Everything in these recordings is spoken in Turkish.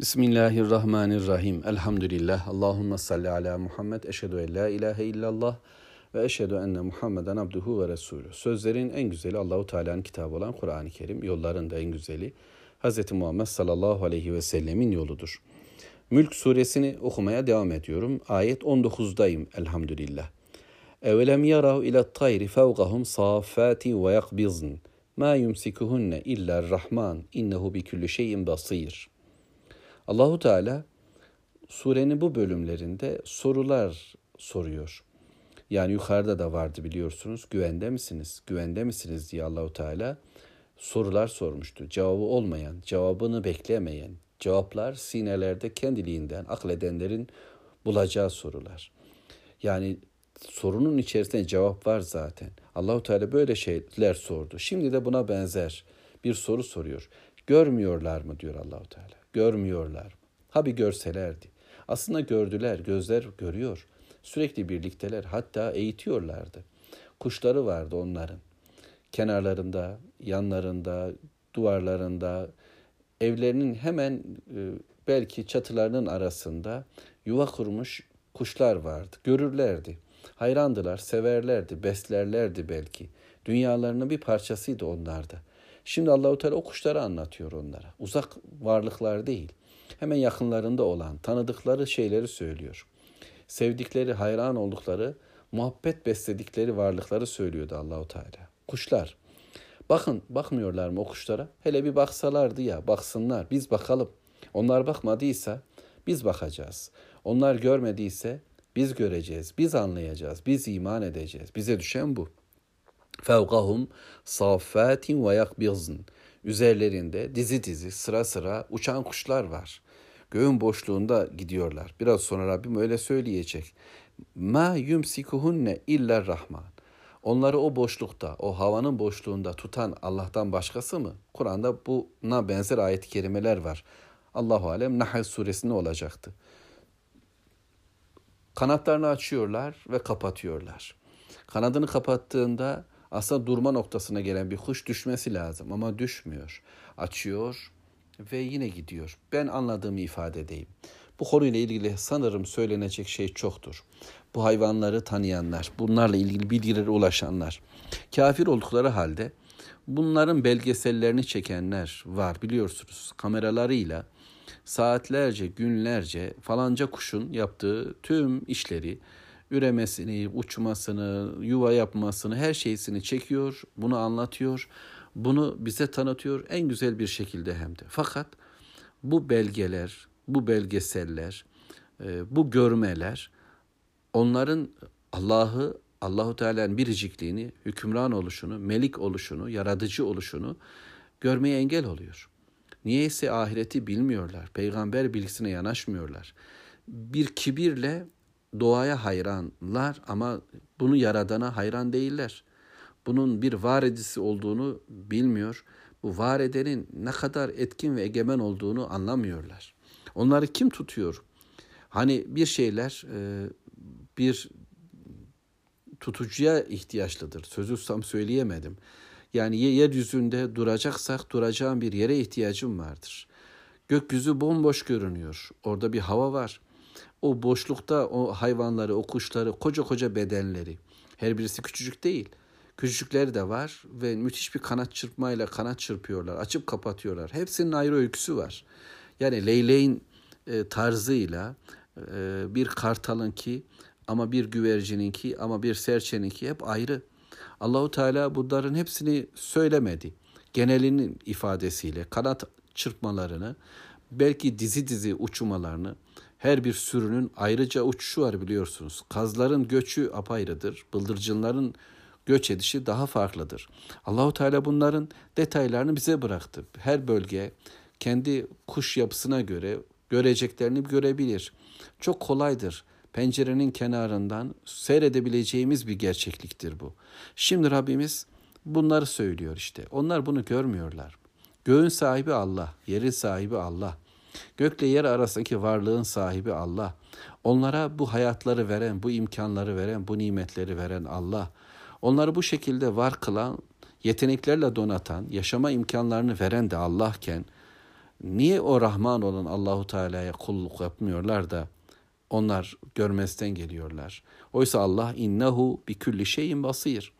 Bismillahirrahmanirrahim. Elhamdülillah. Allahümme salli ala Muhammed. Eşhedü en la ilahe illallah ve eşhedü enne Muhammeden abduhu ve resulü. Sözlerin en güzeli Allahu Teala'nın kitabı olan Kur'an-ı Kerim. Yolların da en güzeli Hz. Muhammed sallallahu aleyhi ve sellemin yoludur. Mülk suresini okumaya devam ediyorum. Ayet 19'dayım elhamdülillah. Evelem yarav ila tayri fevqahum safati ve yakbizn. Ma yumsikuhunne illa rahman innehu bi kulli şeyin basir. Allahu Teala surenin bu bölümlerinde sorular soruyor. Yani yukarıda da vardı biliyorsunuz. Güvende misiniz? Güvende misiniz diye Allahu Teala sorular sormuştu. Cevabı olmayan, cevabını beklemeyen, cevaplar sinelerde kendiliğinden akledenlerin bulacağı sorular. Yani sorunun içerisinde cevap var zaten. Allahu Teala böyle şeyler sordu. Şimdi de buna benzer bir soru soruyor. Görmüyorlar mı diyor Allahu Teala. Görmüyorlar? Ha bir görselerdi. Aslında gördüler, gözler görüyor. Sürekli birlikteler, hatta eğitiyorlardı. Kuşları vardı onların. Kenarlarında, yanlarında, duvarlarında, evlerinin hemen e, belki çatılarının arasında yuva kurmuş kuşlar vardı. Görürlerdi. Hayrandılar, severlerdi, beslerlerdi belki. Dünyalarının bir parçasıydı onlarda. Şimdi Allahu Teala o kuşları anlatıyor onlara. Uzak varlıklar değil. Hemen yakınlarında olan, tanıdıkları şeyleri söylüyor. Sevdikleri, hayran oldukları, muhabbet besledikleri varlıkları söylüyordu Allahu Teala. Kuşlar. Bakın, bakmıyorlar mı o kuşlara? Hele bir baksalardı ya, baksınlar. Biz bakalım. Onlar bakmadıysa biz bakacağız. Onlar görmediyse biz göreceğiz, biz anlayacağız, biz iman edeceğiz. Bize düşen bu. Fevkahum saffatin ve yakbizn. Üzerlerinde dizi dizi sıra sıra uçan kuşlar var. Göğün boşluğunda gidiyorlar. Biraz sonra Rabbim öyle söyleyecek. Ma yumsikuhunne illa rahman. Onları o boşlukta, o havanın boşluğunda tutan Allah'tan başkası mı? Kur'an'da buna benzer ayet-i kerimeler var. Allahu alem Nahl suresinde olacaktı. Kanatlarını açıyorlar ve kapatıyorlar. Kanadını kapattığında aslında durma noktasına gelen bir kuş düşmesi lazım ama düşmüyor. Açıyor ve yine gidiyor. Ben anladığımı ifade edeyim. Bu konuyla ilgili sanırım söylenecek şey çoktur. Bu hayvanları tanıyanlar, bunlarla ilgili bilgilere ulaşanlar, kafir oldukları halde bunların belgesellerini çekenler var biliyorsunuz. Kameralarıyla saatlerce, günlerce falanca kuşun yaptığı tüm işleri, üremesini, uçmasını, yuva yapmasını, her şeysini çekiyor, bunu anlatıyor, bunu bize tanıtıyor en güzel bir şekilde hem de. Fakat bu belgeler, bu belgeseller, e, bu görmeler onların Allah'ı, Allahu Teala'nın biricikliğini, hükümran oluşunu, melik oluşunu, yaratıcı oluşunu görmeye engel oluyor. Niyeyse ahireti bilmiyorlar. Peygamber bilgisine yanaşmıyorlar. Bir kibirle doğaya hayranlar ama bunu yaradana hayran değiller. Bunun bir var edisi olduğunu bilmiyor. Bu var edenin ne kadar etkin ve egemen olduğunu anlamıyorlar. Onları kim tutuyor? Hani bir şeyler e, bir tutucuya ihtiyaçlıdır. Sözü tam söyleyemedim. Yani yeryüzünde duracaksak duracağım bir yere ihtiyacım vardır. Gökyüzü bomboş görünüyor. Orada bir hava var. O boşlukta o hayvanları, o kuşları, koca koca bedenleri. Her birisi küçücük değil. Küçücükleri de var ve müthiş bir kanat çırpmayla kanat çırpıyorlar. Açıp kapatıyorlar. Hepsinin ayrı öyküsü var. Yani leyleğin e, tarzıyla e, bir kartalınki ama bir güvercininki ama bir serçeninki hep ayrı. Allahu Teala bunların hepsini söylemedi. Genelinin ifadesiyle kanat çırpmalarını, belki dizi dizi uçmalarını, her bir sürünün ayrıca uçuşu var biliyorsunuz. Kazların göçü apayrıdır. Bıldırcınların göç edişi daha farklıdır. Allahu Teala bunların detaylarını bize bıraktı. Her bölge kendi kuş yapısına göre göreceklerini görebilir. Çok kolaydır. Pencerenin kenarından seyredebileceğimiz bir gerçekliktir bu. Şimdi Rabbimiz bunları söylüyor işte. Onlar bunu görmüyorlar. Göğün sahibi Allah, yerin sahibi Allah. Gökle yer arasındaki varlığın sahibi Allah. Onlara bu hayatları veren, bu imkanları veren, bu nimetleri veren Allah. Onları bu şekilde var kılan, yeteneklerle donatan, yaşama imkanlarını veren de Allahken Niye o Rahman olan Allahu Teala'ya kulluk yapmıyorlar da onlar görmezden geliyorlar. Oysa Allah innehu bi külli şeyin basir.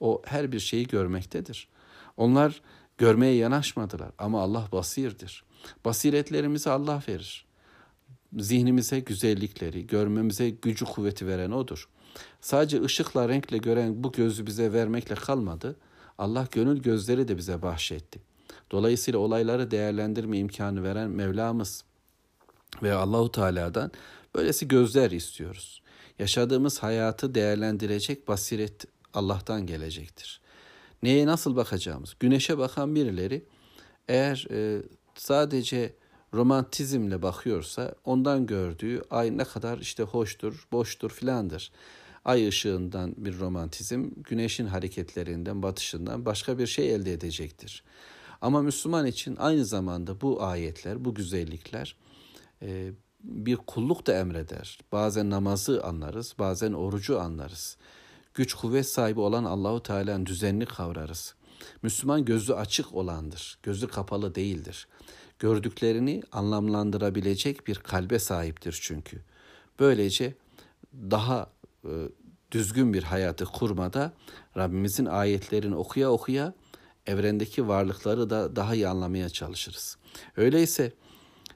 O her bir şeyi görmektedir. Onlar görmeye yanaşmadılar ama Allah basirdir. Basiretlerimizi Allah verir. Zihnimize güzellikleri, görmemize gücü kuvveti veren odur. Sadece ışıkla, renkle gören bu gözü bize vermekle kalmadı. Allah gönül gözleri de bize bahşetti. Dolayısıyla olayları değerlendirme imkanı veren Mevlamız ve Allahu Teala'dan böylesi gözler istiyoruz. Yaşadığımız hayatı değerlendirecek basiret Allah'tan gelecektir. Neye nasıl bakacağımız? Güneşe bakan birileri eğer e, sadece romantizmle bakıyorsa ondan gördüğü ay ne kadar işte hoştur, boştur filandır. Ay ışığından bir romantizm, güneşin hareketlerinden, batışından başka bir şey elde edecektir. Ama Müslüman için aynı zamanda bu ayetler, bu güzellikler e, bir kulluk da emreder. Bazen namazı anlarız, bazen orucu anlarız. Güç kuvvet sahibi olan Allahu Teala'nın düzenini kavrarız. Müslüman gözü açık olandır, gözü kapalı değildir. Gördüklerini anlamlandırabilecek bir kalbe sahiptir çünkü. Böylece daha e, düzgün bir hayatı kurmada Rabbimizin ayetlerini okuya okuya evrendeki varlıkları da daha iyi anlamaya çalışırız. Öyleyse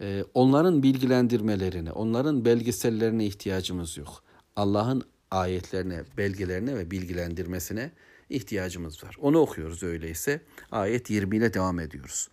e, onların bilgilendirmelerine, onların belgesellerine ihtiyacımız yok. Allah'ın ayetlerine, belgelerine ve bilgilendirmesine ihtiyacımız var. Onu okuyoruz öyleyse. Ayet 20 ile devam ediyoruz.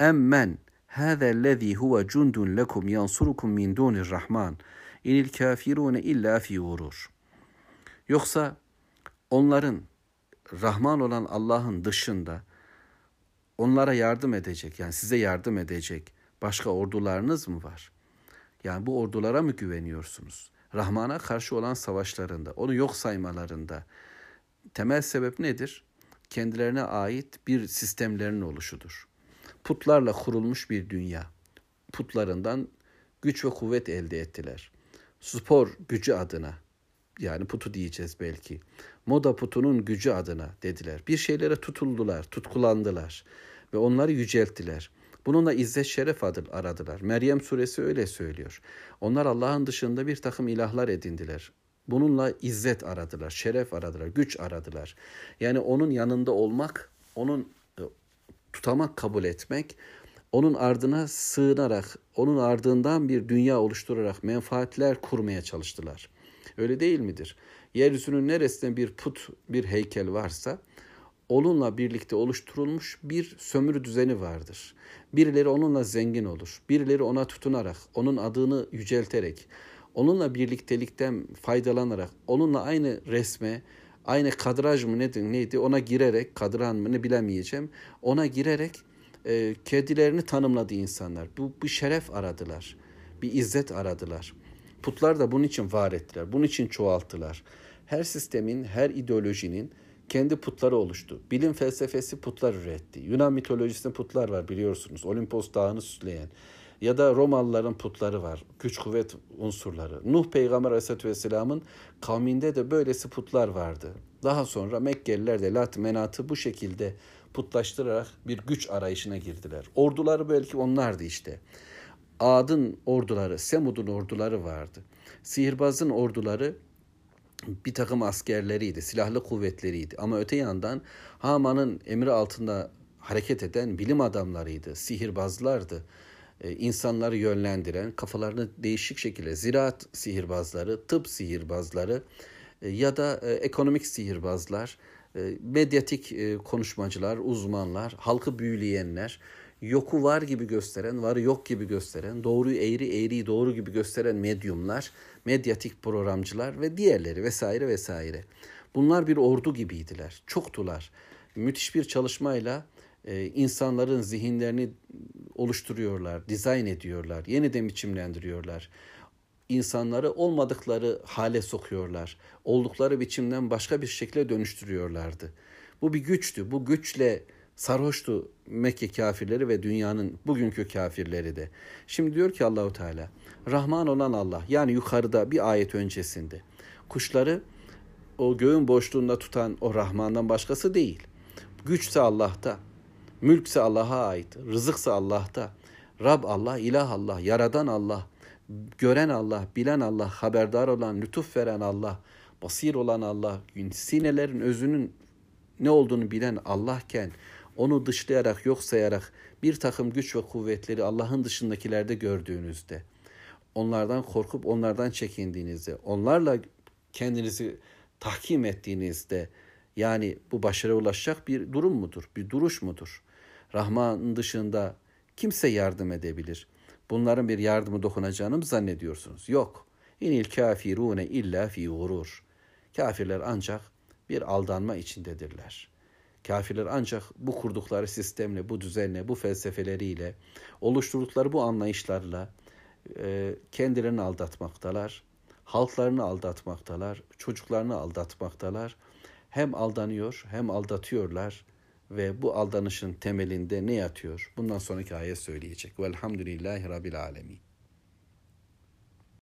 Emmen hâzellezî huve cundun lekum yansurukum min dûnir rahman inil kafirune illa fi gurur. Yoksa onların Rahman olan Allah'ın dışında onlara yardım edecek yani size yardım edecek başka ordularınız mı var? Yani bu ordulara mı güveniyorsunuz? Rahman'a karşı olan savaşlarında, onu yok saymalarında temel sebep nedir? Kendilerine ait bir sistemlerin oluşudur. Putlarla kurulmuş bir dünya. Putlarından güç ve kuvvet elde ettiler. Spor gücü adına, yani putu diyeceğiz belki. Moda putunun gücü adına dediler. Bir şeylere tutuldular, tutkulandılar ve onları yücelttiler. Bununla izzet şeref adı aradılar. Meryem suresi öyle söylüyor. Onlar Allah'ın dışında bir takım ilahlar edindiler. Bununla izzet aradılar, şeref aradılar, güç aradılar. Yani onun yanında olmak, onun e, tutamak kabul etmek, onun ardına sığınarak, onun ardından bir dünya oluşturarak menfaatler kurmaya çalıştılar. Öyle değil midir? Yeryüzünün neresinde bir put, bir heykel varsa onunla birlikte oluşturulmuş bir sömürü düzeni vardır. Birileri onunla zengin olur. Birileri ona tutunarak, onun adını yücelterek, onunla birliktelikten faydalanarak, onunla aynı resme, aynı kadraj mı nedir, neydi ona girerek, kadran mı ne bilemeyeceğim, ona girerek e, kedilerini tanımladı insanlar. Bu bir şeref aradılar, bir izzet aradılar. Putlar da bunun için var ettiler, bunun için çoğalttılar. Her sistemin, her ideolojinin kendi putları oluştu. Bilim felsefesi putlar üretti. Yunan mitolojisinde putlar var biliyorsunuz. Olimpos dağını süsleyen. Ya da Romalıların putları var. Güç kuvvet unsurları. Nuh peygamber aleyhissalatü vesselamın kavminde de böylesi putlar vardı. Daha sonra Mekkeliler de Lat Menat'ı bu şekilde putlaştırarak bir güç arayışına girdiler. Orduları belki onlardı işte. Ad'ın orduları, Semud'un orduları vardı. Sihirbazın orduları bir takım askerleriydi, silahlı kuvvetleriydi. Ama öte yandan Haman'ın emri altında hareket eden bilim adamlarıydı, sihirbazlardı. Ee, insanları yönlendiren, kafalarını değişik şekilde ziraat sihirbazları, tıp sihirbazları e, ya da e, ekonomik sihirbazlar, e, medyatik e, konuşmacılar, uzmanlar, halkı büyüleyenler, yoku var gibi gösteren, varı yok gibi gösteren, doğruyu eğri, eğriyi doğru gibi gösteren medyumlar, medyatik programcılar ve diğerleri vesaire vesaire. Bunlar bir ordu gibiydiler. Çoktular. Müthiş bir çalışmayla e, insanların zihinlerini oluşturuyorlar, dizayn ediyorlar, yeniden biçimlendiriyorlar. İnsanları olmadıkları hale sokuyorlar. Oldukları biçimden başka bir şekilde dönüştürüyorlardı. Bu bir güçtü. Bu güçle Sarhoştu Mekke kafirleri ve dünyanın bugünkü kafirleri de. Şimdi diyor ki Allahu Teala, Rahman olan Allah yani yukarıda bir ayet öncesinde kuşları o göğün boşluğunda tutan o Rahman'dan başkası değil. Güçse Allah'ta, mülkse Allah'a ait, rızıksa Allah'ta. Rab Allah, ilah Allah, yaradan Allah, gören Allah, bilen Allah, haberdar olan, lütuf veren Allah, basir olan Allah, sinelerin özünün ne olduğunu bilen Allahken onu dışlayarak, yok sayarak bir takım güç ve kuvvetleri Allah'ın dışındakilerde gördüğünüzde, onlardan korkup onlardan çekindiğinizde, onlarla kendinizi tahkim ettiğinizde yani bu başarıya ulaşacak bir durum mudur? Bir duruş mudur? Rahman dışında kimse yardım edebilir. Bunların bir yardımı dokunacağını mı zannediyorsunuz? Yok. İnil kafirune illa fi gurur. Kafirler ancak bir aldanma içindedirler. Kafirler ancak bu kurdukları sistemle, bu düzenle, bu felsefeleriyle, oluşturdukları bu anlayışlarla e, kendilerini aldatmaktalar, halklarını aldatmaktalar, çocuklarını aldatmaktalar. Hem aldanıyor hem aldatıyorlar ve bu aldanışın temelinde ne yatıyor? Bundan sonraki ayet söyleyecek. Velhamdülillahi Rabbil Alemin.